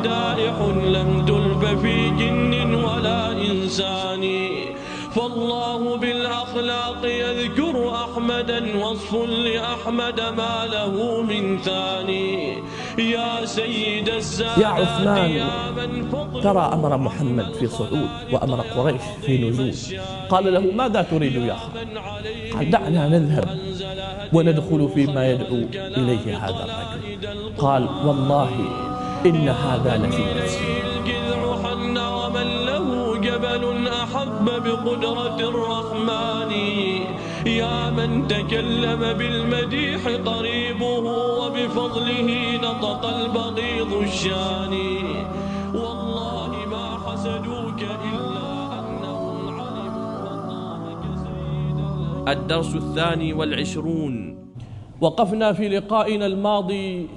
مدائح لم تلف في جن ولا إنسان. فالله بالأخلاق يذكر أحمدا وصف لأحمد ما له من ثاني. يا سيد السادات يا عثمان ترى أمر محمد في صعود وأمر قريش في نزول. قال له ماذا تريد يا خالد قال دعنا نذهب وندخل فيما يدعو إليه هذا الرجل. قال والله إن هذا لفي نفسي الجذع حن ومن له جبل أحب بقدرة الرحمن يا من تكلم بالمديح قريبه وبفضله نطق البغيض الشان والله ما حسدوك إلا أنهم علموا الله كسيدا الدرس الثاني والعشرون. وقفنا في لقائنا الماضي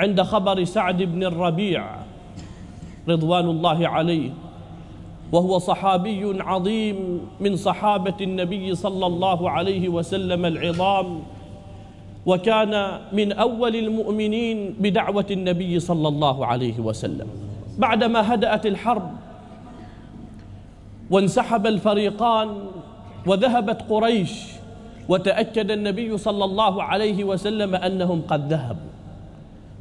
عند خبر سعد بن الربيع رضوان الله عليه وهو صحابي عظيم من صحابة النبي صلى الله عليه وسلم العظام وكان من أول المؤمنين بدعوة النبي صلى الله عليه وسلم. بعدما هدأت الحرب وانسحب الفريقان وذهبت قريش وتأكد النبي صلى الله عليه وسلم أنهم قد ذهبوا.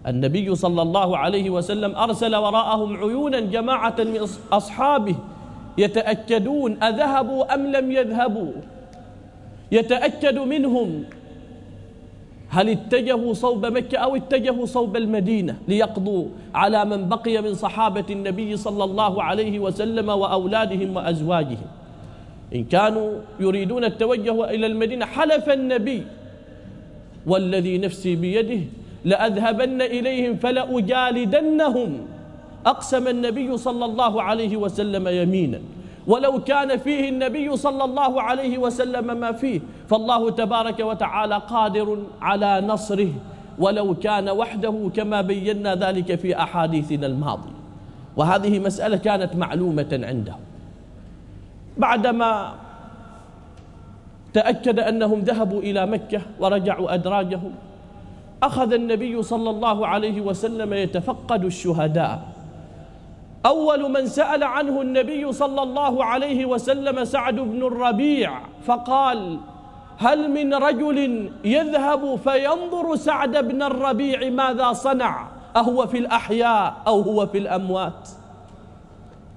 النبي صلى الله عليه وسلم أرسل وراءهم عيونا جماعة من أصحابه يتأكدون أذهبوا أم لم يذهبوا. يتأكد منهم هل اتجهوا صوب مكة أو اتجهوا صوب المدينة ليقضوا على من بقي من صحابة النبي صلى الله عليه وسلم وأولادهم وأزواجهم. إن كانوا يريدون التوجه إلى المدينة حلف النبي والذي نفسي بيده لأذهبن إليهم فلأجالدنهم. أقسم النبي صلى الله عليه وسلم يمينا. ولو كان فيه النبي صلى الله عليه وسلم ما فيه فالله تبارك وتعالى قادر على نصره. ولو كان وحده كما بينا ذلك في أحاديثنا الماضية. وهذه مسألة كانت معلومة عنده. بعدما تأكد أنهم ذهبوا إلى مكة ورجعوا أدراجهم أخذ النبي صلى الله عليه وسلم يتفقد الشهداء. أول من سأل عنه النبي صلى الله عليه وسلم سعد بن الربيع فقال هل من رجل يذهب فينظر سعد بن الربيع ماذا صنع؟ أهو في الأحياء أو هو في الأموات.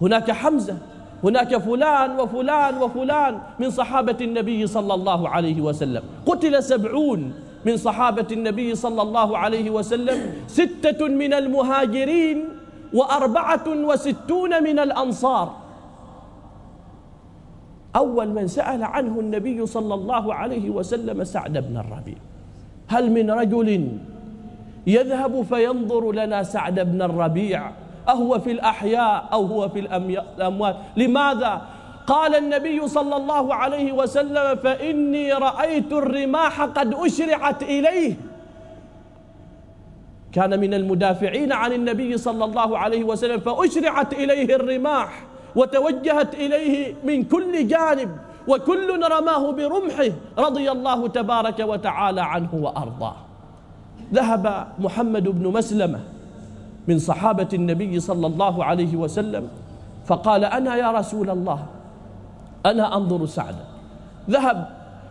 هناك حمزة هناك فلان وفلان وفلان من صحابة النبي صلى الله عليه وسلم. قتل سبعون. من صحابة النبي صلى الله عليه وسلم ستة من المهاجرين وأربعة وستون من الأنصار. أول من سأل عنه النبي صلى الله عليه وسلم سعد بن الربيع. هل من رجل يذهب فينظر لنا سعد بن الربيع؟ أهو في الأحياء أو هو في الأموات. لماذا؟ قال النبي صلى الله عليه وسلم فإني رأيت الرماح قد أشرعت إليه. كان من المدافعين عن النبي صلى الله عليه وسلم فأشرعت إليه الرماح وتوجهت إليه من كل جانب وكل رماه برمحه رضي الله تبارك وتعالى عنه وأرضاه. ذهب محمد بن مسلمة من صحابة النبي صلى الله عليه وسلم فقال أنا يا رسول الله. أنا أنظر سعدا. ذهب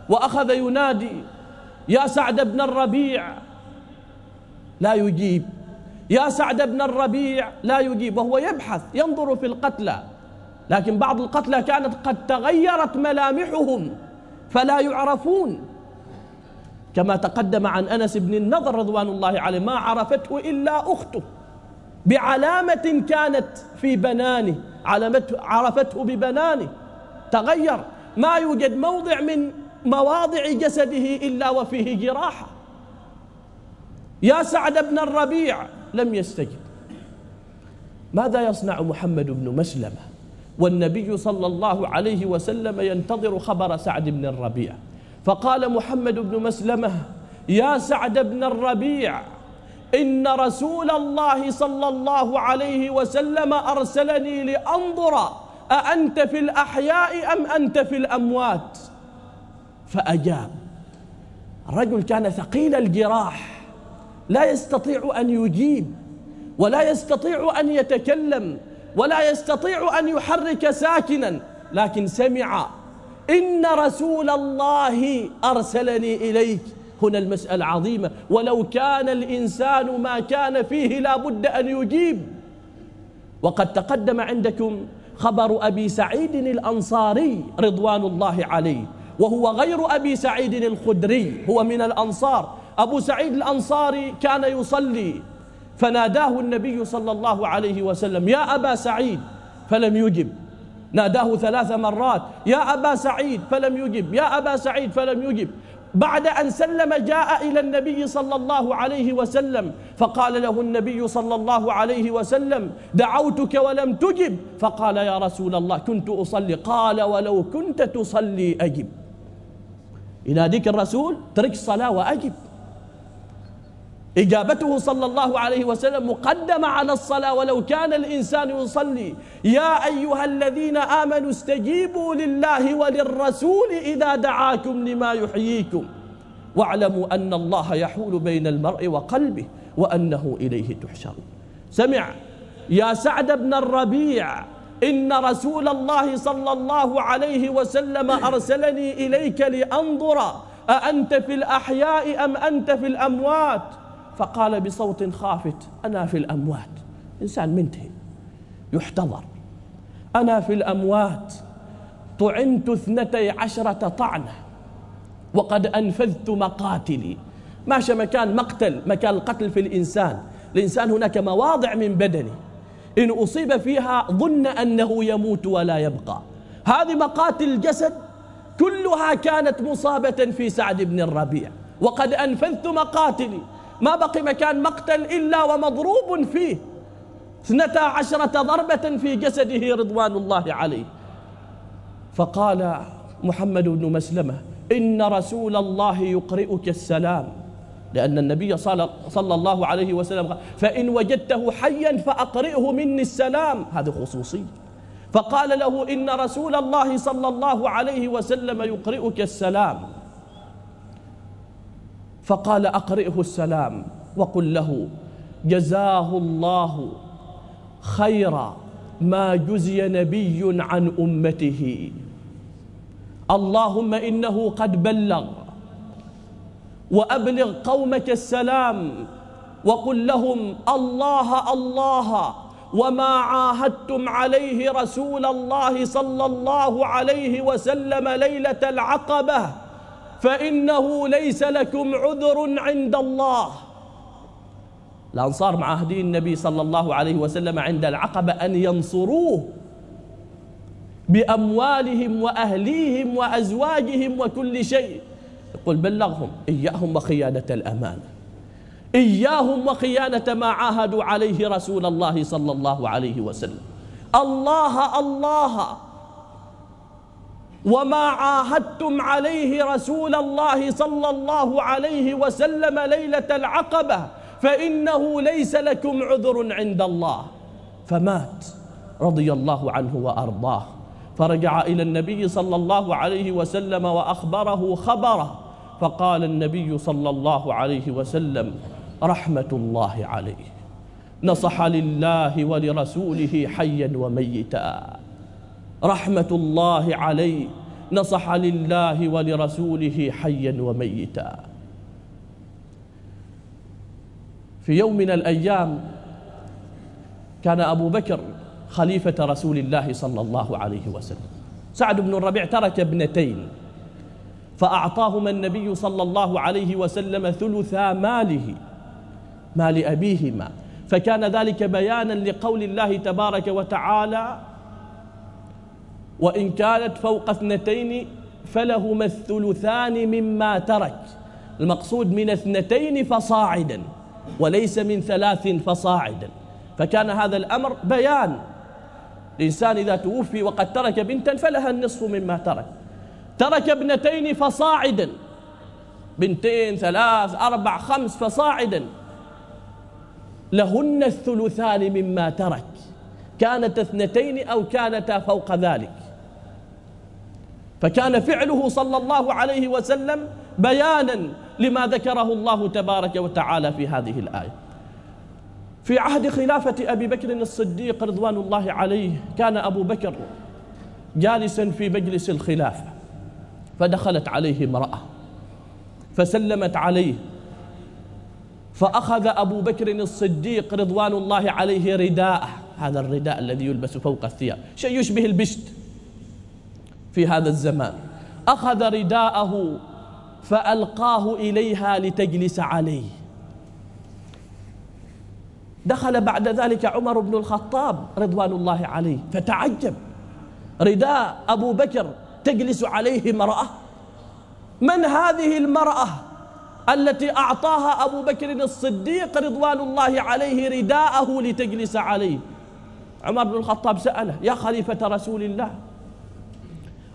وأخذ ينادي يا سعد بن الربيع. لا يجيب. يا سعد بن الربيع. لا يجيب. وهو يبحث ينظر في القتلى. لكن بعض القتلى كانت قد تغيرت ملامحهم فلا يعرفون. كما تقدم عن أنس بن النضر رضوان الله عليه ما عرفته إلا أخته. بعلامة كانت في بنانه علامته عرفته ببنانه. تغير. ما يوجد موضع من مواضع جسده إلا وفيه جراحة. يا سعد بن الربيع لم يستجب. ماذا يصنع محمد بن مسلمة والنبي صلى الله عليه وسلم ينتظر خبر سعد بن الربيع؟ فقال محمد بن مسلمة يا سعد بن الربيع إن رسول الله صلى الله عليه وسلم أرسلني لأنظر أأنت في الأحياء أم أنت في الأموات؟ فأجاب. الرجل كان ثقيل الجراح لا يستطيع أن يجيب ولا يستطيع أن يتكلم ولا يستطيع أن يحرك ساكنا لكن سمع. إن رسول الله أرسلني إليك. هنا المسألة عظيمة. ولو كان الإنسان ما كان فيه لا بد أن يجيب. وقد تقدم عندكم خبر أبي سعيد الأنصاري رضوان الله عليه وهو غير أبي سعيد الخدري هو من الأنصار. أبو سعيد الأنصاري كان يصلي فناداه النبي صلى الله عليه وسلم يا أبا سعيد. فلم يجب. ناداه ثلاث مرات يا أبا سعيد. فلم يجب. يا أبا سعيد. فلم يجب. بعد أن سلم جاء إلى النبي صلى الله عليه وسلم فقال له النبي صلى الله عليه وسلم دعوتك ولم تجب. فقال يا رسول الله كنت أصلي. قال ولو كنت تصلي أجب. يناديك الرسول ترك الصلاة وأجب. إجابته صلى الله عليه وسلم مقدمة على الصلاة ولو كان الإنسان يصلي. يا أيها الذين آمنوا استجيبوا لله وللرسول إذا دعاكم لما يحييكم. واعلموا أن الله يحول بين المرء وقلبه وأنه إليه تحشرون. سمع. يا سعد بن الربيع إن رسول الله صلى الله عليه وسلم أرسلني إليك لأنظر أأنت في الأحياء أم أنت في الأموات؟ فقال بصوت خافت أنا في الأموات. إنسان منتهي. يحتضر. أنا في الأموات. طعنت اثنتي عشرة طعنة. وقد أنفذت مقاتلي. ماشى مكان مقتل مكان القتل في الإنسان. الإنسان هناك مواضع من بدنه. إن أصيب فيها ظن أنه يموت ولا يبقى. هذه مقاتل الجسد كلها كانت مصابة في سعد بن الربيع. وقد أنفذت مقاتلي. ما بقي مكان مقتل إلا ومضروب فيه. اثنتا عشرة ضربة في جسده رضوان الله عليه. فقال محمد بن مسلمة إن رسول الله يقرئك السلام. لأن النبي صلى الله عليه وسلم قال فإن وجدته حيا فأقرئه مني السلام. هذه خصوصية. فقال له إن رسول الله صلى الله عليه وسلم يقرئك السلام. فقال أقرئه السلام وقل له جزاه الله خير ما جزي نبي عن أمته. اللهم إنه قد بلغ وأبلغ قومك السلام وقل لهم الله الله وما عاهدتم عليه رسول الله صلى الله عليه وسلم ليلة العقبة. فإنه ليس لكم عذر عند الله. الأنصار معاهدين النبي صلى الله عليه وسلم عند العقبة أن ينصروه بأموالهم وأهليهم وأزواجهم وكل شيء. يقول بلغهم إياهم وخيانة الأمانة. إياهم وخيانة ما عاهدوا عليه رسول الله صلى الله عليه وسلم. الله الله. وما عاهدتم عليه رسول الله صلى الله عليه وسلم ليلة العقبة فإنه ليس لكم عذر عند الله فمات رضي الله عنه وأرضاه. فرجع إلى النبي صلى الله عليه وسلم وأخبره خبره. فقال النبي صلى الله عليه وسلم رحمة الله عليه. نصح لله ولرسوله حيا وميتا. رحمة الله عليه نصح لله ولرسوله حيا وميتا. في يوم من الأيام كان أبو بكر خليفة رسول الله صلى الله عليه وسلم. سعد بن الربيع ترك ابنتين فأعطاهما النبي صلى الله عليه وسلم ثلثا ماله مال أبيهما. فكان ذلك بيانا لقول الله تبارك وتعالى وإن كانت فوق اثنتين فلهما الثلثان مما ترك. المقصود من اثنتين فصاعدا وليس من ثلاث فصاعدا. فكان هذا الأمر بيان. الإنسان إذا توفي وقد ترك بنتا فلها النصف مما ترك. ترك ابنتين فصاعدا. بنتين ثلاث أربع خمس فصاعدا. لهن الثلثان مما ترك. كانت اثنتين أو كانتا فوق ذلك. فكان فعله صلى الله عليه وسلم بيانا لما ذكره الله تبارك وتعالى في هذه الآية. في عهد خلافة أبي بكر الصديق رضوان الله عليه كان أبو بكر جالسا في مجلس الخلافة فدخلت عليه امرأة فسلمت عليه فأخذ أبو بكر الصديق رضوان الله عليه رداءه. هذا الرداء الذي يلبس فوق الثياب. شيء يشبه البشت. في هذا الزمان. أخذ رداءه فألقاه إليها لتجلس عليه. دخل بعد ذلك عمر بن الخطاب رضوان الله عليه فتعجب. رداء أبو بكر تجلس عليه امرأة. من هذه المرأة التي أعطاها أبو بكر الصديق رضوان الله عليه رداءه لتجلس عليه؟ عمر بن الخطاب سأله يا خليفة رسول الله.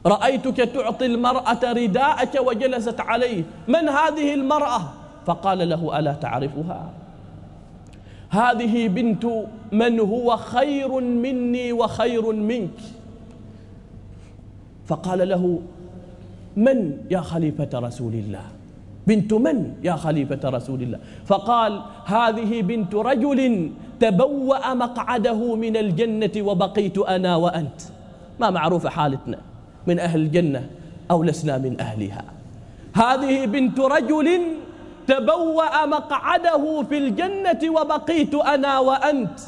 رأيتك تعطي المرأة رداءك وجلست عليه. من هذه المرأة؟ فقال له ألا تعرفها؟ هذه بنت من هو خير مني وخير منك. فقال له من يا خليفة رسول الله؟ بنت من يا خليفة رسول الله؟ فقال هذه بنت رجل تبوأ مقعده من الجنة وبقيت أنا وأنت. ما معروف حالتنا. من أهل الجنة أو لسنا من أهلها. هذه بنت رجل تبوأ مقعده في الجنة وبقيت أنا وأنت.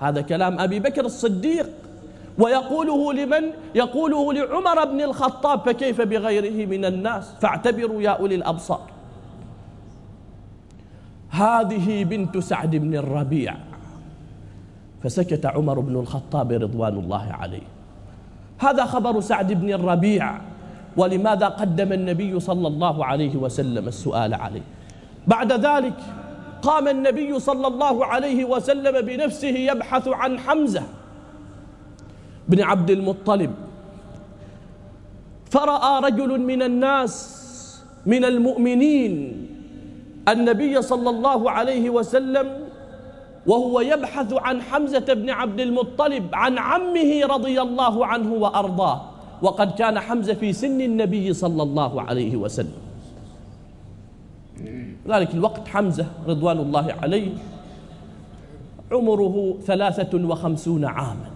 هذا كلام أبي بكر الصديق. ويقوله لمن؟ يقوله لعمر بن الخطاب فكيف بغيره من الناس؟ فاعتبروا يا أولي الأبصار. هذه بنت سعد بن الربيع. فسكت عمر بن الخطاب رضوان الله عليه. هذا خبر سعد بن الربيع. ولماذا قدم النبي صلى الله عليه وسلم السؤال عليه؟ بعد ذلك قام النبي صلى الله عليه وسلم بنفسه يبحث عن حمزة بن عبد المطلب. فرأى رجل من الناس من المؤمنين النبي صلى الله عليه وسلم وهو يبحث عن حمزة بن عبد المطلب عن عمه رضي الله عنه وأرضاه. وقد كان حمزة في سن النبي صلى الله عليه وسلم. ذلك الوقت حمزة رضوان الله عليه عمره ثلاثة وخمسون عاما.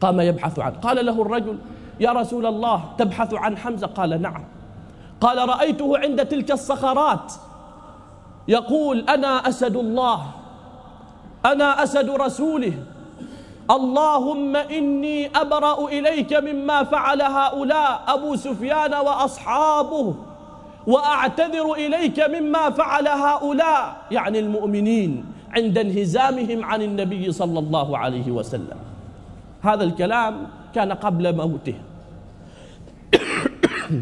قام يبحث عنه قال له الرجل يا رسول الله تبحث عن حمزة؟ قال نعم. قال رأيته عند تلك الصخرات. يقول أنا أسد الله أنا أسد رسوله. اللهم إني أبرأ إليك مما فعل هؤلاء أبو سفيان وأصحابه وأعتذر إليك مما فعل هؤلاء. يعني المؤمنين عند انهزامهم عن النبي صلى الله عليه وسلم. هذا الكلام كان قبل موته.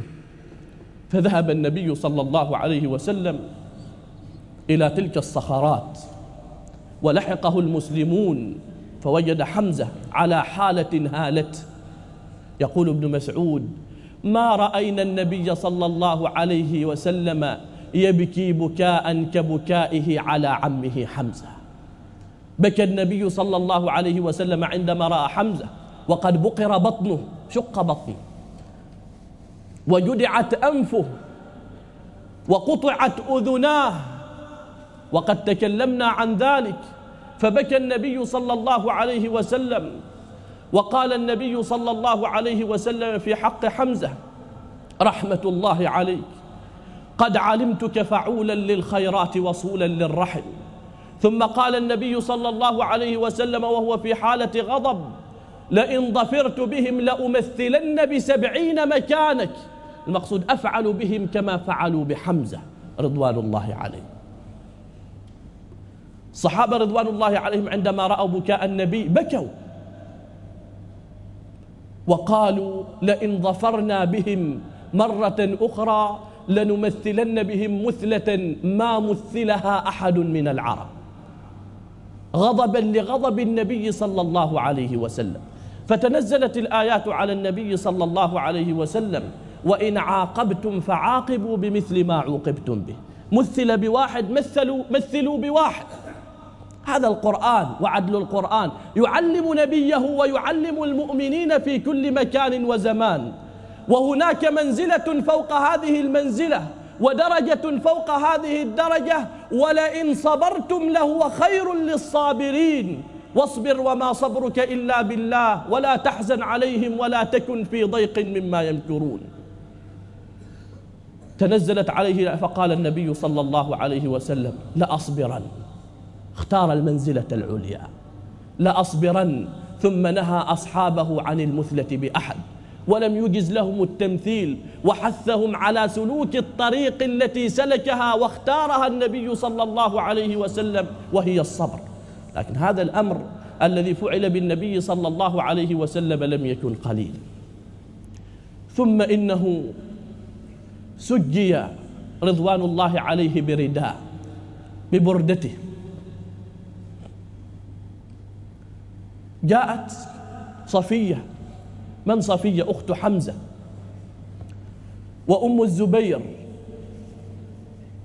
فذهب النبي صلى الله عليه وسلم إلى تلك الصخرات. ولحقه المسلمون فوجد حمزة على حالة هالت. يقول ابن مسعود ما رأينا النبي صلى الله عليه وسلم يبكي بكاء كبكائه على عمه حمزة. بكى النبي صلى الله عليه وسلم عندما رأى حمزة وقد بقر بطنه شق بطنه. وجدعت أنفه وقطعت أذناه وقد تكلمنا عن ذلك. فبكى النبي صلى الله عليه وسلم. وقال النبي صلى الله عليه وسلم في حق حمزة رحمة الله عليك. قد علمتك فعولا للخيرات وصولا للرحم. ثم قال النبي صلى الله عليه وسلم وهو في حالة غضب لئن ظفرت بهم لأمثلن بسبعين مكانك. المقصود أفعل بهم كما فعلوا بحمزة رضوان الله عليه. الصحابة رضوان الله عليهم عندما رأوا بكاء النبي بكوا. وقالوا لئن ظفرنا بهم مرة أخرى لنمثلن بهم مثلة ما مثلها أحد من العرب. غضبا لغضب النبي صلى الله عليه وسلم. فتنزلت الآيات على النبي صلى الله عليه وسلم وإن عاقبتم فعاقبوا بمثل ما عوقبتم به. مثل بواحد مثلوا مثلوا بواحد. هذا القرآن وعدل القرآن. يعلم نبيه ويعلم المؤمنين في كل مكان وزمان. وهناك منزلة فوق هذه المنزلة ودرجة فوق هذه الدرجة. ولئن صبرتم لهو خير للصابرين. واصبر وما صبرك إلا بالله. ولا تحزن عليهم ولا تكن في ضيق مما يمكرون. تنزلت عليه فقال النبي صلى الله عليه وسلم لأصبرن. اختار المنزلة العليا. لأصبرن ثم نهى أصحابه عن المثلة بأحد ولم يجز لهم التمثيل وحثهم على سلوك الطريق التي سلكها واختارها النبي صلى الله عليه وسلم وهي الصبر. لكن هذا الأمر الذي فعل بالنبي صلى الله عليه وسلم لم يكن قليل. ثم إنه سجي رضوان الله عليه برداء ببردته. جاءت صفية. من صفية؟ أخت حمزة. وأم الزبير.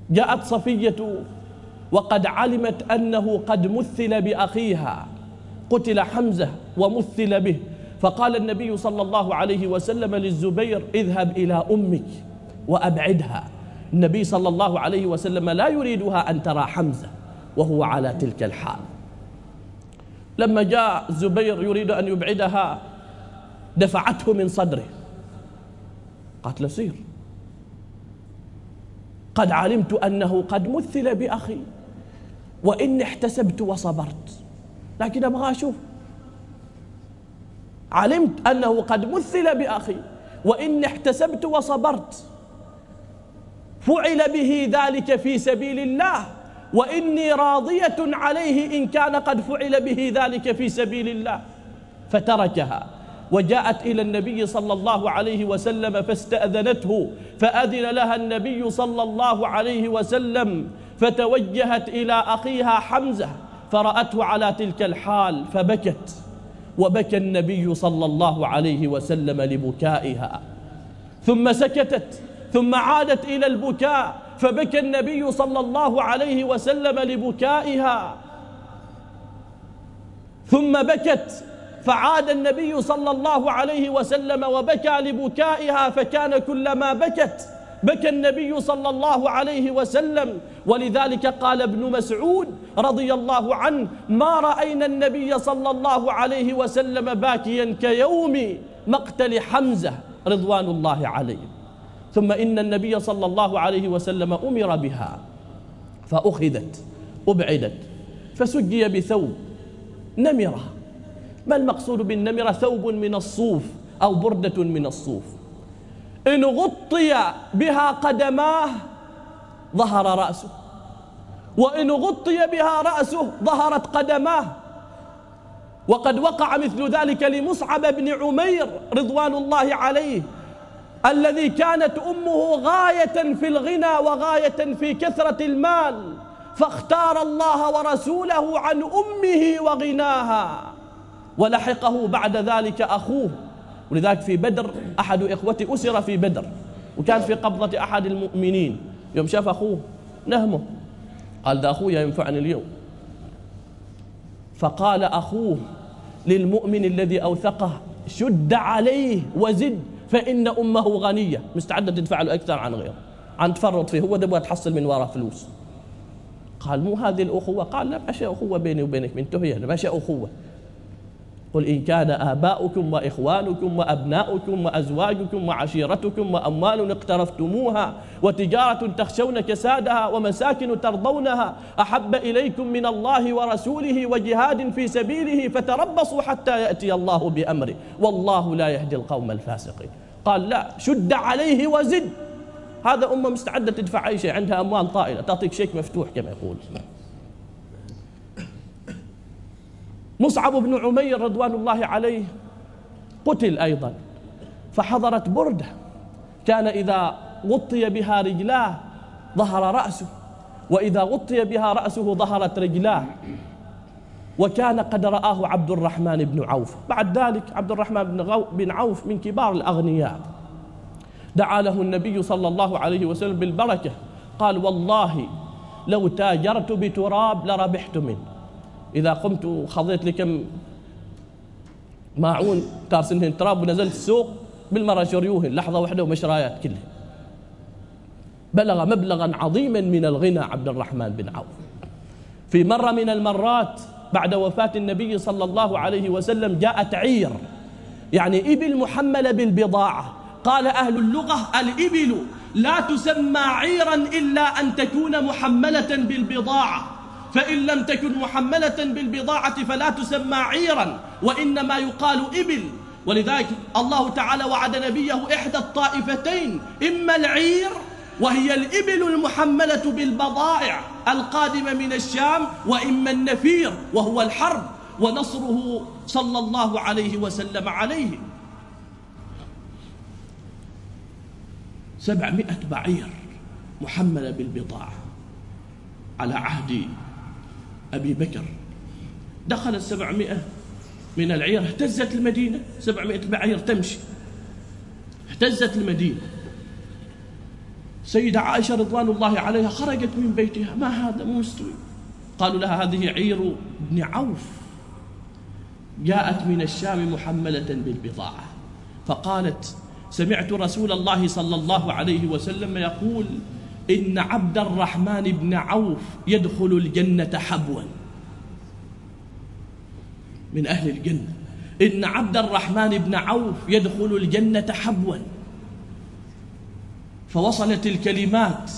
جاءت صفية وقد علمت أنه قد مثل بأخيها. قتل حمزة ومثل به. فقال النبي صلى الله عليه وسلم للزبير اذهب إلى أمك وأبعدها. النبي صلى الله عليه وسلم لا يريدها أن ترى حمزة وهو على تلك الحال. لما جاء الزبير يريد أن يبعدها دفعته من صدره. قالت له سير. قد علمت أنه قد مثل بأخي وإني احتسبت وصبرت. لكن أبغى أشوف. علمت أنه قد مثل بأخي وإني احتسبت وصبرت. فعل به ذلك في سبيل الله. وإني راضية عليه إن كان قد فعل به ذلك في سبيل الله. فتركها. وجاءت إلى النبي صلى الله عليه وسلم فاستأذنته. فأذن لها النبي صلى الله عليه وسلم. فتوجهت إلى أخيها حمزة. فرأته على تلك الحال فبكت. وبكى النبي صلى الله عليه وسلم لبكائها. ثم سكتت. ثم عادت إلى البكاء. فبكى النبي صلى الله عليه وسلم لبكائها. ثم بكت فعاد النبي صلى الله عليه وسلم وبكى لبكائها فكان كلما بكت بكى النبي صلى الله عليه وسلم. ولذلك قال ابن مسعود رضي الله عنه ما رأينا النبي صلى الله عليه وسلم باكيا كيوم مقتل حمزة رضوان الله عليه. ثم إن النبي صلى الله عليه وسلم أمر بها فأخذت أبعدت فسجي بثوب نمرة. ما المقصود بالنمرة؟ ثوب من الصوف أو بردة من الصوف. إن غطي بها قدماه ظهر رأسه وإن غطي بها رأسه ظهرت قدماه. وقد وقع مثل ذلك لمصعب بن عمير رضوان الله عليه الذي كانت أمه غاية في الغنى وغاية في كثرة المال فاختار الله ورسوله عن أمه وغناها ولحقه بعد ذلك أخوه. ولذلك في بدر أحد إخوته أسر في بدر وكان في قبضة أحد المؤمنين. يوم شاف أخوه نهمه قال ده أخويا ينفعني اليوم. فقال أخوه للمؤمن الذي أوثقه شد عليه وزد فإن أمه غنية مستعدة تدفع له أكثر عن غيره. عن تفرط فيه هو ده تحصل من وراء فلوس. قال مو هذه الأخوة؟ قال لا باشا أخوة بيني وبينك من تهيه باشا أخوة. قل إن كان آباؤكم وإخوانكم وأبناؤكم وأزواجكم وعشيرتكم وأموال اقترفتموها وتجارة تخشون كسادها ومساكن ترضونها أحب إليكم من الله ورسوله وجهاد في سبيله فتربصوا حتى يأتي الله بأمره والله لا يهدي القوم الفاسقين. قال لا شد عليه وزد. هذا أمة مستعدة تدفع أي شيء عندها أموال طائلة. تعطيك شيك مفتوح كما يقول. مصعب بن عمير رضوان الله عليه قتل أيضا. فحضرت بردة. كان إذا غطي بها رجلاه ظهر رأسه. وإذا غطي بها رأسه ظهرت رجلاه. وكان قد رآه عبد الرحمن بن عوف. بعد ذلك عبد الرحمن بن عوف من كبار الأغنياء. دعا له النبي صلى الله عليه وسلم بالبركة. قال والله لو تاجرت بتراب لربحت منه. إذا قمت وخضيت لي كم ماعون كارسنهن تراب ونزلت السوق بالمرة شريوهن لحظة واحدة ومشرايات كلها. بلغ مبلغا عظيما من الغنى عبد الرحمن بن عوف. في مرة من المرات بعد وفاة النبي صلى الله عليه وسلم جاءت عير. يعني إبل محملة بالبضاعة. قال أهل اللغة الإبل لا تسمى عيرا إلا أن تكون محملة بالبضاعة. فإن لم تكن محملة بالبضاعة فلا تسمى عيرا وإنما يقال إبل. ولذلك الله تعالى وعد نبيه إحدى الطائفتين إما العير وهي الإبل المحملة بالبضائع القادمة من الشام وإما النفير وهو الحرب ونصره صلى الله عليه وسلم عليه. سبعمائة بعير محملة بالبضاعة على عهد أبي بكر. دخل السبعمائة من العير اهتزت المدينة. سبعمائة بعير تمشي. اهتزت المدينة. سيدة عائشة رضوان الله عليها خرجت من بيتها. ما هذا؟ مو مستوي. قالوا لها هذه عير بن عوف. جاءت من الشام محملة بالبضاعة. فقالت سمعت رسول الله صلى الله عليه وسلم يقول إن عبد الرحمن بن عوف يدخل الجنة حبوا. من أهل الجنة. إن عبد الرحمن بن عوف يدخل الجنة حبوا. فوصلت الكلمات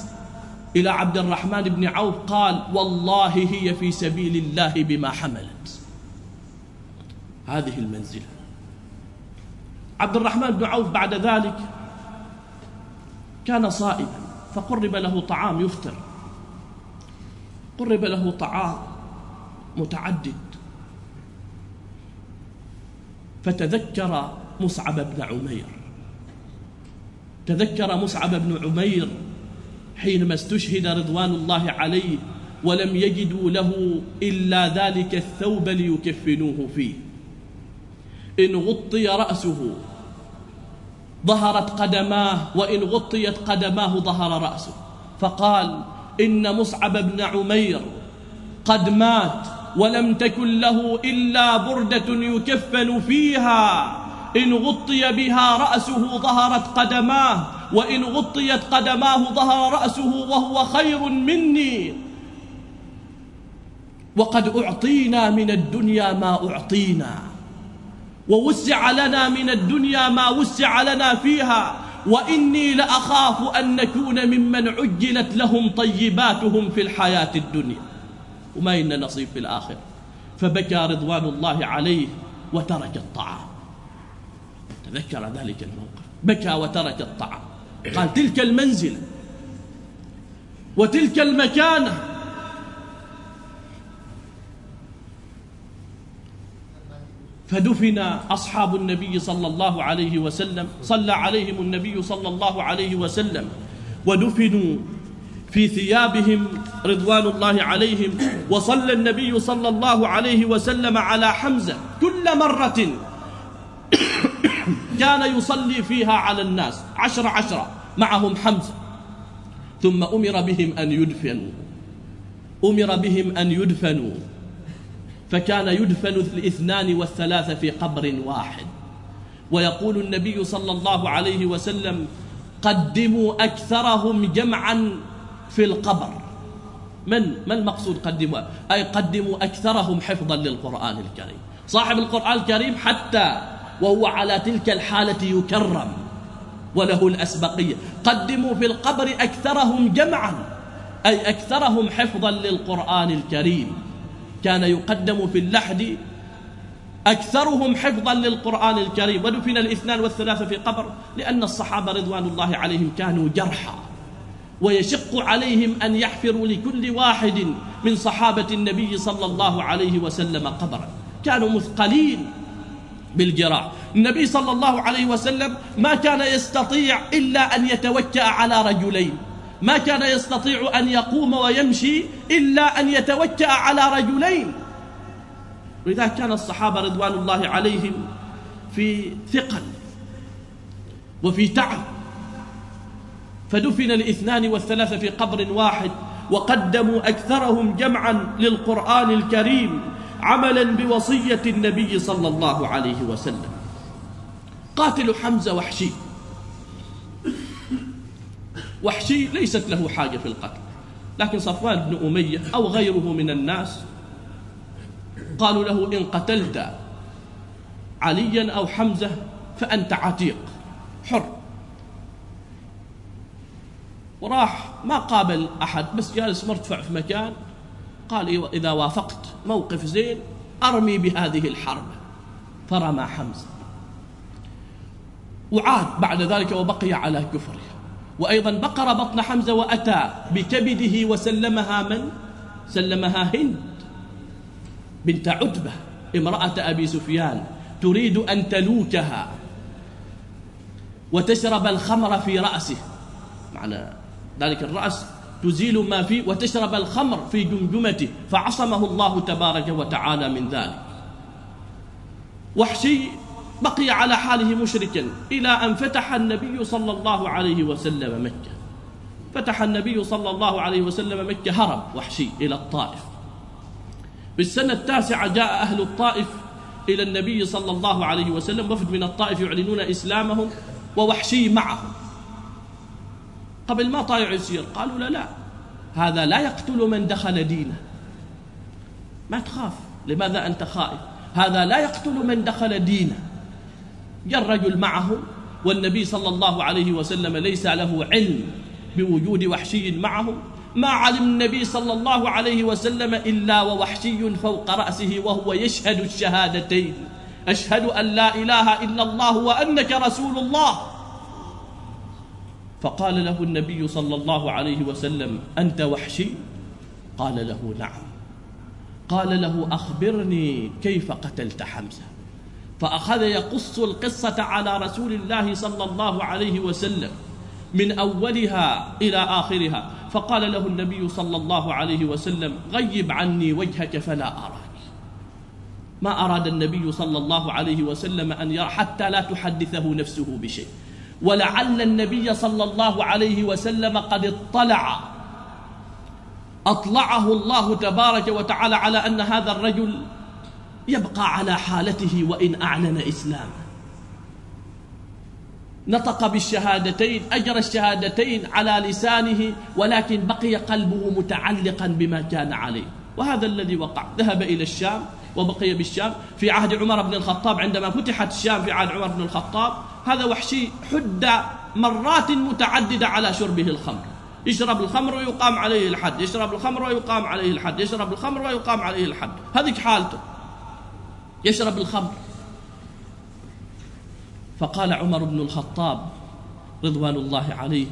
إلى عبد الرحمن بن عوف قال والله هي في سبيل الله بما حملت. هذه المنزلة. عبد الرحمن بن عوف بعد ذلك كان صائما فقرب له طعام يفطر. قرب له طعام متعدد. فتذكر مصعب بن عمير. تذكر مصعب بن عمير حينما استشهد رضوان الله عليه ولم يجدوا له إلا ذلك الثوب ليكفنوه فيه. إن غطي رأسه ظهرت قدماه وإن غطيت قدماه ظهر رأسه. فقال إن مصعب بن عمير قد مات ولم تكن له إلا بردة يكفن فيها. إن غطي بها رأسه ظهرت قدماه وإن غطيت قدماه ظهر رأسه وهو خير مني. وقد أعطينا من الدنيا ما أعطينا ووسع لنا من الدنيا ما وسع لنا فيها. وإني لأخاف أن نكون ممن عجلت لهم طيباتهم في الحياة الدنيا. وما إن نصيب في الآخرة. فبكى رضوان الله عليه وترك الطعام. تذكر ذلك الموقف. بكى وترك الطعام. قال تلك المنزل وتلك المكانة. فدفن أصحاب النبي صلى الله عليه وسلم صلى عليهم النبي صلى الله عليه وسلم ودفنوا في ثيابهم رضوان الله عليهم وصلى النبي صلى الله عليه وسلم على حمزة كل مرة. كان يصلي فيها على الناس عشر عشرة معهم حمزة. ثم أمر بهم أن يدفنوا. أمر بهم أن يدفنوا. فكان يدفن الاثنان والثلاثة في قبر واحد. ويقول النبي صلى الله عليه وسلم قدموا أكثرهم جمعا في القبر. من؟ ما المقصود قدموا؟ أي قدموا أكثرهم حفظا للقرآن الكريم. صاحب القرآن الكريم حتى وهو على تلك الحالة يكرم. وله الأسبقية. قدموا في القبر أكثرهم جمعا. أي أكثرهم حفظا للقرآن الكريم. كان يقدم في اللحد أكثرهم حفظا للقرآن الكريم. ودفن الاثنان والثلاثة في قبر لأن الصحابة رضوان الله عليهم كانوا جرحى. ويشق عليهم أن يحفروا لكل واحد من صحابة النبي صلى الله عليه وسلم قبرا. كانوا مثقلين. بالجراح. النبي صلى الله عليه وسلم ما كان يستطيع إلا أن يتوكأ على رجلين. ما كان يستطيع أن يقوم ويمشي إلا أن يتوكأ على رجلين. ولذلك كان الصحابة رضوان الله عليهم في ثقل وفي تعب. فدفن الاثنان والثلاثة في قبر واحد وقدموا أكثرهم جمعا للقرآن الكريم. عملا بوصية النبي صلى الله عليه وسلم. قاتل حمزة وحشي. وحشي ليست له حاجة في القتل. لكن صفوان بن أمية أو غيره من الناس قالوا له إن قتلت عليا أو حمزة فأنت عتيق. حر. وراح ما قابل أحد بس جالس مرتفع في مكان. قال إذا وافقت موقف زين أرمي بهذه الحرب. فرمى حمزة. وعاد بعد ذلك وبقي على كفره. وأيضا بقر بطن حمزة وأتى بكبده وسلمها من؟ سلمها هند بنت عتبة امرأة أبي سفيان تريد أن تلوكها وتشرب الخمر في رأسه. معنى ذلك الرأس تزيل ما فيه وتشرب الخمر في جمجمته فعصمه الله تبارك وتعالى من ذلك. وحشي بقي على حاله مشركا إلى أن فتح النبي صلى الله عليه وسلم مكة. فتح النبي صلى الله عليه وسلم مكة هرب وحشي إلى الطائف. بالسنة التاسعة جاء أهل الطائف إلى النبي صلى الله عليه وسلم وفد من الطائف يعلنون إسلامهم ووحشي معهم. قبل ما طايع يصير. قالوا لا لا. هذا لا يقتل من دخل دينه. ما تخاف. لماذا أنت خائف؟ هذا لا يقتل من دخل دينه. جاء الرجل معهم والنبي صلى الله عليه وسلم ليس له علم بوجود وحشي معهم ما علم النبي صلى الله عليه وسلم إلا ووحشي فوق رأسه وهو يشهد الشهادتين. أشهد أن لا إله إلا الله وأنك رسول الله. فقال له النبي صلى الله عليه وسلم أنت وحشي؟ قال له نعم. قال له أخبرني كيف قتلت حمزة؟ فأخذ يقص القصة على رسول الله صلى الله عليه وسلم من أولها إلى آخرها. فقال له النبي صلى الله عليه وسلم غيب عني وجهك فلا أراك. ما أراد النبي صلى الله عليه وسلم أن يرى حتى لا تحدثه نفسه بشيء. ولعل النبي صلى الله عليه وسلم قد اطلع. أطلعه الله تبارك وتعالى على أن هذا الرجل يبقى على حالته وإن أعلن إسلامه. نطق بالشهادتين أجرى الشهادتين على لسانه ولكن بقي قلبه متعلقا بما كان عليه. وهذا الذي وقع. ذهب إلى الشام وبقي بالشام. في عهد عمر بن الخطاب عندما فتحت الشام في عهد عمر بن الخطاب هذا وحشي حد مرات متعددة على شربه الخمر. يشرب الخمر ويقام عليه الحد يشرب الخمر ويقام عليه الحد يشرب الخمر ويقام عليه الحد. هذه حالته. يشرب الخمر. فقال عمر بن الخطاب رضوان الله عليه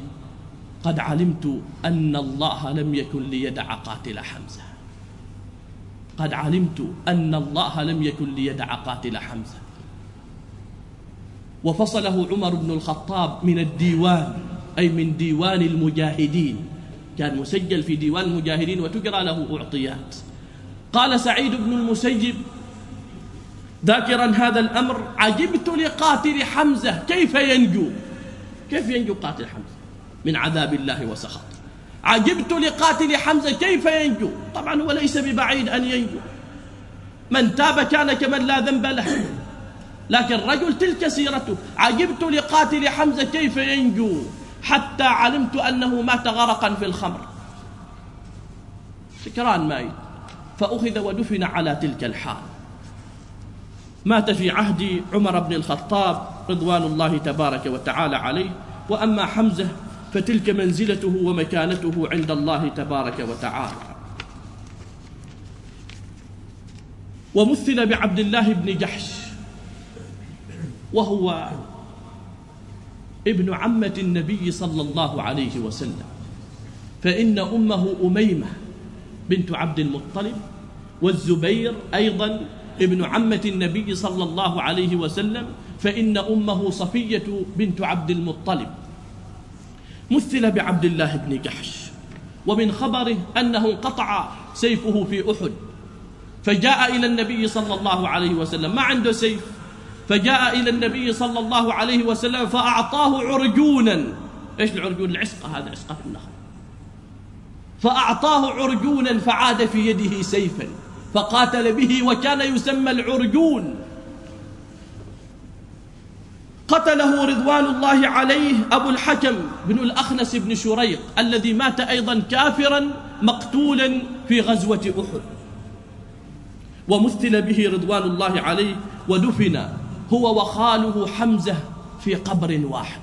قد علمت أن الله لم يكن ليدع قاتل حمزة. قد علمت أن الله لم يكن ليدع قاتل حمزة. وفصله عمر بن الخطاب من الديوان أي من ديوان المجاهدين. كان مسجل في ديوان المجاهدين وتقرأ له أعطيات. قال سعيد بن المسيب ذاكرا هذا الأمر عجبت لقاتل حمزة. كيف ينجو؟ كيف ينجو قاتل حمزة؟ من عذاب الله وسخط. عجبت لقاتل حمزة. كيف ينجو؟ طبعا هو ليس ببعيد أن ينجو. من تاب كان كمن لا ذنب له. لكن رجل تلك سيرته عجبت لقاتل حمزة كيف ينجو؟ حتى علمت أنه مات غرقا في الخمر. سكران مايت فأخذ ودفن على تلك الحال. مات في عهد عمر بن الخطاب رضوان الله تبارك وتعالى عليه. وأما حمزة فتلك منزلته ومكانته عند الله تبارك وتعالى. ومثل بعبد الله بن جحش. وهو ابن عمة النبي صلى الله عليه وسلم. فإن أمه أميمة بنت عبد المطلب والزبير أيضا ابن عمة النبي صلى الله عليه وسلم فإن أمه صفية بنت عبد المطلب. مثل بعبد الله بن جحش ومن خبره أنه انقطع سيفه في أحد. فجاء إلى النبي صلى الله عليه وسلم ما عنده سيف؟ فجاء إلى النبي صلى الله عليه وسلم فأعطاه عرجونا. إيش العرجون؟ العسقة هذا عسقة النخل. فأعطاه عرجونا فعاد في يده سيفا فقاتل به وكان يسمى العرجون. قتله رضوان الله عليه أبو الحكم بن الأخنس بن شريق الذي مات أيضا كافرا مقتولا في غزوة أحد. ومثل به رضوان الله عليه ودفن هو وخاله حمزة في قبر واحد.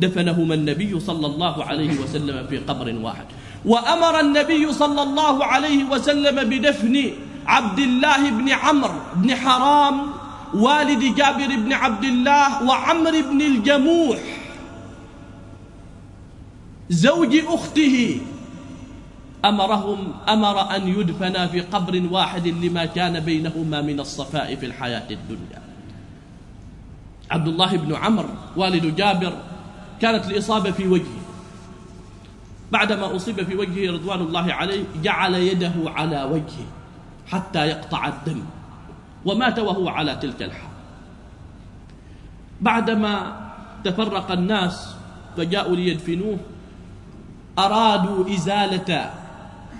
دفنهما النبي صلى الله عليه وسلم في قبر واحد. وأمر النبي صلى الله عليه وسلم بدفن عبد الله بن عمرو بن حرام والد جابر بن عبد الله وعمر بن الجموح. زوج أخته أمرهم أمر أن يدفنا في قبر واحد لما كان بينهما من الصفاء في الحياة الدنيا. عبد الله بن عمرو والد جابر كانت الإصابة في وجهه. بعدما أصيب في وجهه رضوان الله عليه جعل يده على وجهه حتى يقطع الدم ومات وهو على تلك الحال. بعدما تفرق الناس فجاءوا ليدفنوه أرادوا إزالة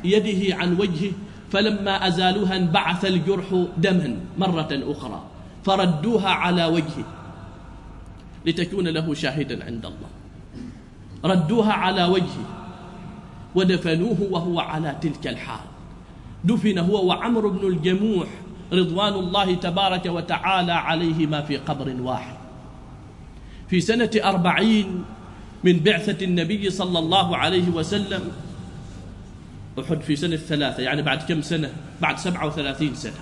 يده عن وجهه فلما أزالوها انبعث الجرح دما مرة أخرى فردوها على وجهه. لتكون له شاهدا عند الله. ردوها على وجهه. ودفنوه وهو على تلك الحال. دفن هو وعمر بن الجموح رضوان الله تبارك وتعالى عليهما في قبر واحد. في سنة أربعين من بعثة النبي صلى الله عليه وسلم أحد في سنة ثلاثة يعني بعد كم سنة؟ بعد سبعة وثلاثين سنة.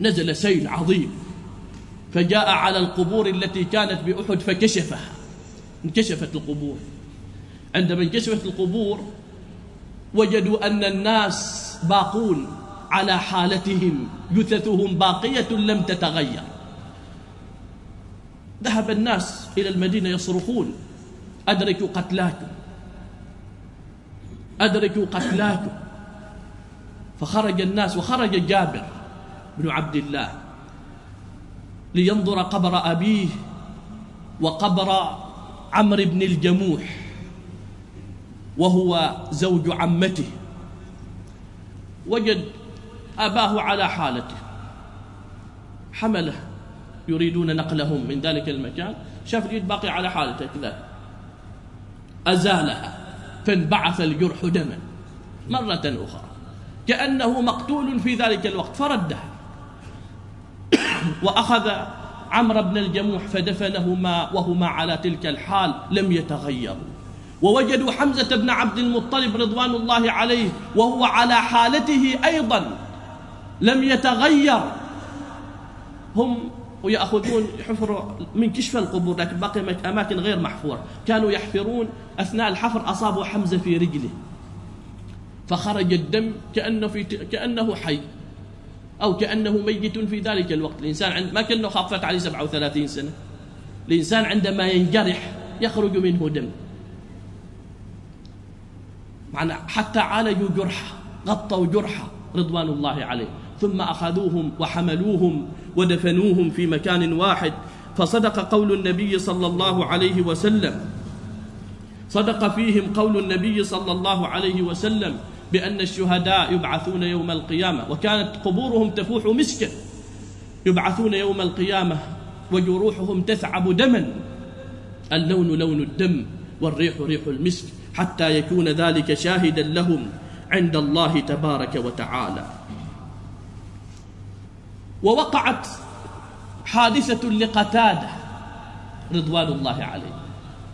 نزل سيل عظيم. فجاء على القبور التي كانت بأحد فكشفها. انكشفت القبور. عندما انكشفت القبور وجدوا أن الناس باقون على حالتهم جثثهم باقية لم تتغير. ذهب الناس إلى المدينة يصرخون أدركوا قتلاكم. أدركوا قتلاكم. فخرج الناس وخرج جابر بن عبد الله. لينظر قبر أبيه وقبر عمرو بن الجموح وهو زوج عمته. وجد أباه على حالته. حمله. يريدون نقلهم من ذلك المكان. شاف اليد باقي على حالته كذا. أزالها. فانبعث الجرح دما مرة أخرى. كأنه مقتول في ذلك الوقت. فردها وأخذ عمرو بن الجموح فدفنهما وهما على تلك الحال لم يتغيروا. ووجدوا حمزة بن عبد المطلب رضوان الله عليه وهو على حالته أيضا لم يتغير. هم ويأخذون حفر من كشف القبور لكن باقي أماكن غير محفورة. كانوا يحفرون أثناء الحفر أصابوا حمزة في رجله. فخرج الدم كأنه, في كأنه حي. أو كأنه ميت في ذلك الوقت. الإنسان عند ما كأنه خفت عليه 37 سنة. الإنسان عندما ينجرح يخرج منه دم. معنا حتى عالجوا جرحة غطوا جرحة رضوان الله عليه. ثم أخذوهم وحملوهم ودفنوهم في مكان واحد. فصدق قول النبي صلى الله عليه وسلم. صدق فيهم قول النبي صلى الله عليه وسلم. بأن الشهداء يبعثون يوم القيامة وكانت قبورهم تفوح مسكا. يبعثون يوم القيامة وجروحهم تثعب دما. اللون لون الدم والريح ريح المسك حتى يكون ذلك شاهدا لهم عند الله تبارك وتعالى. ووقعت حادثة لقتادة رضوان الله عليه.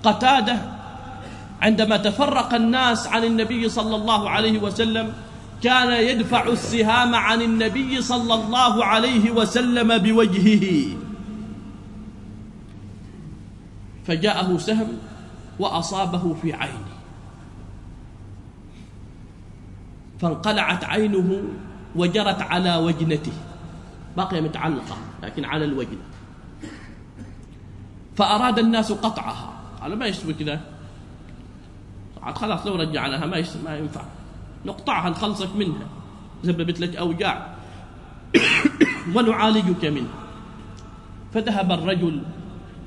قتادة عندما تفرق الناس عن النبي صلى الله عليه وسلم كان يدفع السهام عن النبي صلى الله عليه وسلم بوجهه. فجاءه سهم وأصابه في عينه. فانقلعت عينه وجرت على وجنته. بقي متعلقة لكن على الوجن. فأراد الناس قطعها. قال ما يشتوي كذا؟ خلاص لو رجعناها ما ما ينفع. نقطعها نخلصك منها. سببت لك أوجاع. ونعالجك منها. فذهب الرجل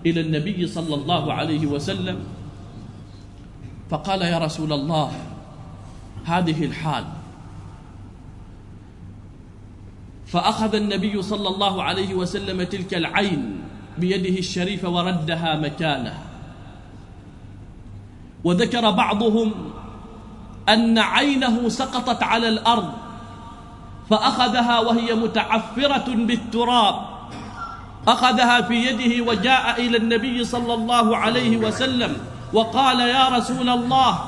إلى النبي صلى الله عليه وسلم فقال يا رسول الله هذه الحال. فأخذ النبي صلى الله عليه وسلم تلك العين بيده الشريفة وردها مكانها. وذكر بعضهم أن عينه سقطت على الأرض فأخذها وهي متعفرة بالتراب. أخذها في يده وجاء إلى النبي صلى الله عليه وسلم وقال يا رسول الله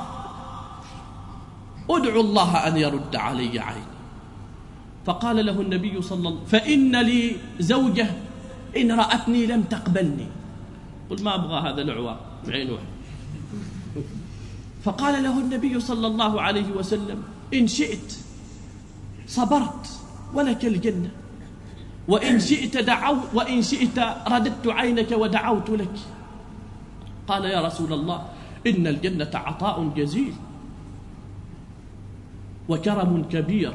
ادعو الله أن يرد علي عيني. فقال له النبي صلى الله عليه وسلم فإن لي زوجة إن رأتني لم تقبلني. قل ما أبغى هذا العوار عين واحد فقال له النبي صلى الله عليه وسلم إن شئت صبرت ولك الجنة وإن شئت دعوت وإن شئت رددت عينك ودعوت لك. قال يا رسول الله إن الجنة عطاء جزيل وكرم كبير.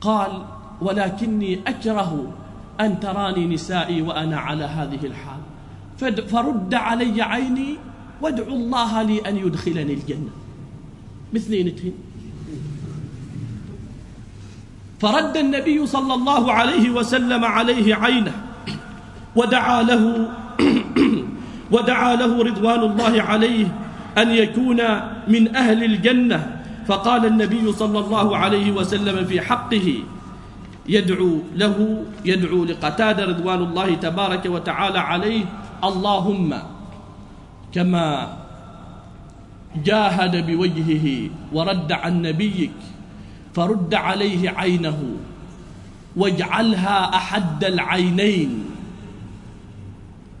قال ولكني أكره أن تراني نسائي وأنا على هذه الحال فرد علي عيني وادعو الله لي أن يدخلني الجنة. مثلين تهن فرد النبي صلى الله عليه وسلم عليه عينه ودعا له ودعا له رضوان الله عليه أن يكون من أهل الجنة. فقال النبي صلى الله عليه وسلم في حقه يدعو له يدعو لقتاد رضوان الله تبارك وتعالى عليه اللهم كما جاهد بوجهه ورد عن نبيك فرد عليه عينه واجعلها أحد العينين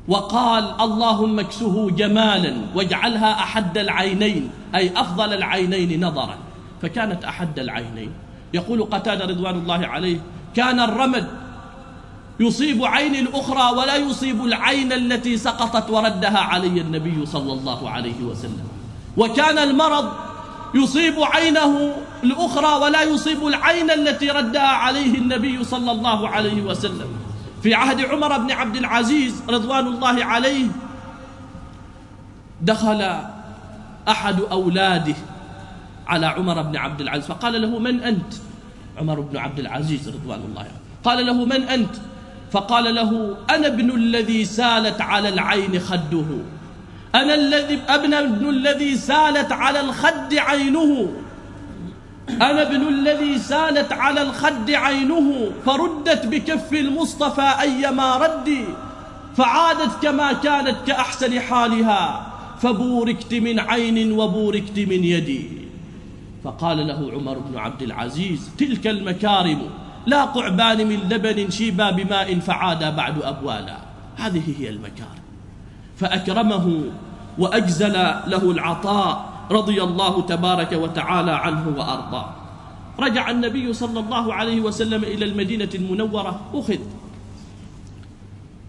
وقال اللهم اكسه جمالا واجعلها أحد العينين أي أفضل العينين نظرا فكانت أحد العينين. يقول قتادة رضوان الله عليه كان الرمد يصيب عين الأخرى ولا يصيب العين التي سقطت وردها علي النبي صلى الله عليه وسلم. وكان المرض يصيب عينه الأخرى ولا يصيب العين التي ردها عليه النبي صلى الله عليه وسلم. في عهد عمر بن عبد العزيز رضوان الله عليه دخل أحد أولاده على عمر بن عبد العزيز فقال له من أنت؟ عمر بن عبد العزيز رضوان الله عليه. قال له من أنت؟ فقال له أنا ابن الذي سالت على العين خده. أنا الذي أبن ابن الذي سالت على الخد عينه. أنا ابن الذي سالت على الخد عينه فردت بكف المصطفى أيما ردي فعادت كما كانت كأحسن حالها فبوركت من عين وبوركت من يدي. فقال له عمر بن عبد العزيز تلك المكارم. لا قعبان من لبن شيبا بماء فعاد بعد أبوالا. هذه هي المكارم فأكرمه وأجزل له العطاء رضي الله تبارك وتعالى عنه وأرضاه. رجع النبي صلى الله عليه وسلم إلى المدينة المنورة أخذ.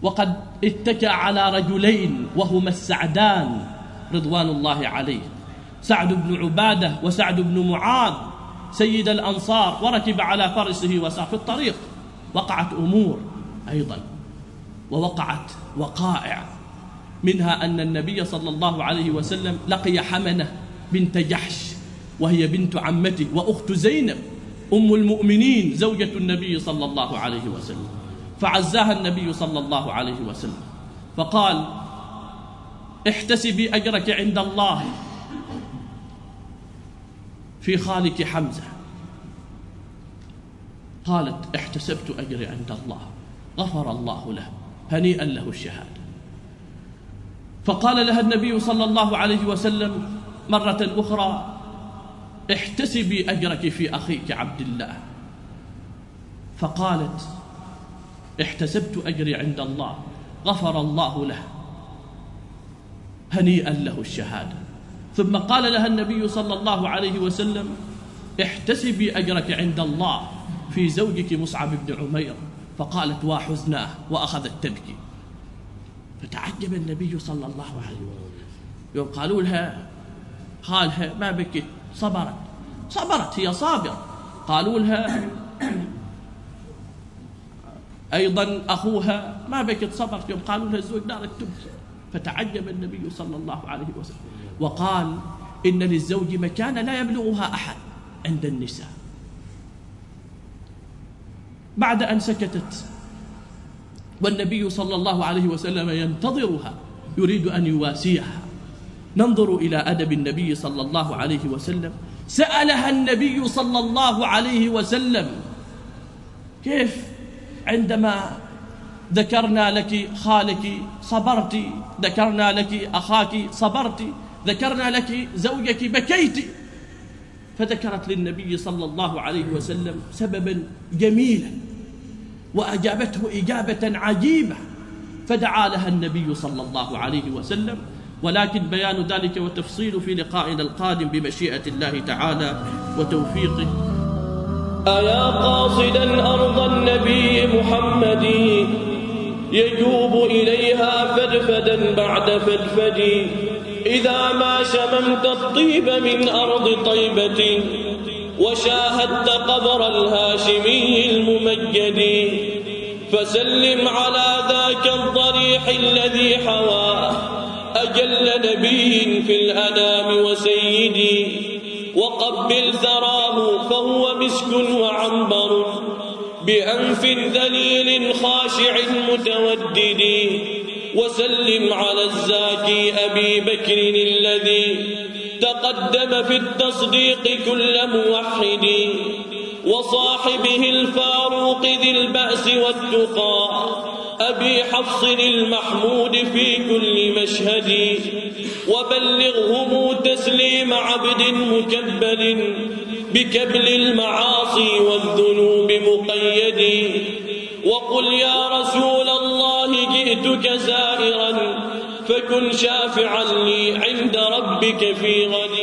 وقد اتكى على رجلين وهما السعدان رضوان الله عليه. سعد بن عبادة وسعد بن معاذ سيد الأنصار وركب على فرسه وسار في الطريق. وقعت أمور أيضا ووقعت وقائع منها أن النبي صلى الله عليه وسلم لقي حمنة بنت جحش وهي بنت عمته وأخت زينب أم المؤمنين زوجة النبي صلى الله عليه وسلم. فعزاها النبي صلى الله عليه وسلم. فقال احتسبي أجرك عند الله في خالك حمزة. قالت احتسبت أجري عند الله. غفر الله له هنيئا له الشهادة. فقال لها النبي صلى الله عليه وسلم مرة أخرى احتسبي أجرك في أخيك عبد الله. فقالت احتسبت أجري عند الله غفر الله له هنيئا له الشهادة. ثم قال لها النبي صلى الله عليه وسلم احتسبي أجرك عند الله في زوجك مصعب بن عمير. فقالت وحزناه وأخذت تبكي. فتعجب النبي صلى الله عليه وسلم. يوم قالوا لها خالها ما بكت صبرت. صبرت هي صابرة. قالوا لها أيضا أخوها ما بكت صبرت يوم قالوا لها الزوج دارت تبكي. فتعجب النبي صلى الله عليه وسلم. وقال إن للزوج مكان لا يبلغها أحد عند النساء. بعد أن سكتت والنبي صلى الله عليه وسلم ينتظرها يريد أن يواسيها. ننظر إلى أدب النبي صلى الله عليه وسلم. سألها النبي صلى الله عليه وسلم كيف؟ عندما ذكرنا لك خالك صبرت ذكرنا لك أخاك صبرت ذكرنا لك زوجك بكيت. فذكرت للنبي صلى الله عليه وسلم سببا جميلا وأجابته إجابة عجيبة. فدعا لها النبي صلى الله عليه وسلم. ولكن بيان ذلك وتفصيل في لقائنا القادم بمشيئة الله تعالى وتوفيقه. أيا قاصدا أرض النبي محمد؟ يجوب إليها فدفدا بعد فدفد. إذا ما شممت الطيب من أرض طيبة وشاهدت قبر الهاشمي الممجد فسلم على ذاك الضريح الذي حواه أجل نبي في الأنام وسيدي وقبل ثراه فهو مسك وعنبر بأنف ذليل خاشع متودد وسلم على الزاكي أبي بكر الذي تقدم في التصديق كل موحد وصاحبه الفاروق ذي البأس والتقى أبي حفص المحمود في كل مشهد وبلغهم تسليم عبد مكبل بكبل المعاصي والذنوب مقيد وقل يا رسول الله جئتك زائرا فكن شافعا لي عند ربك في غد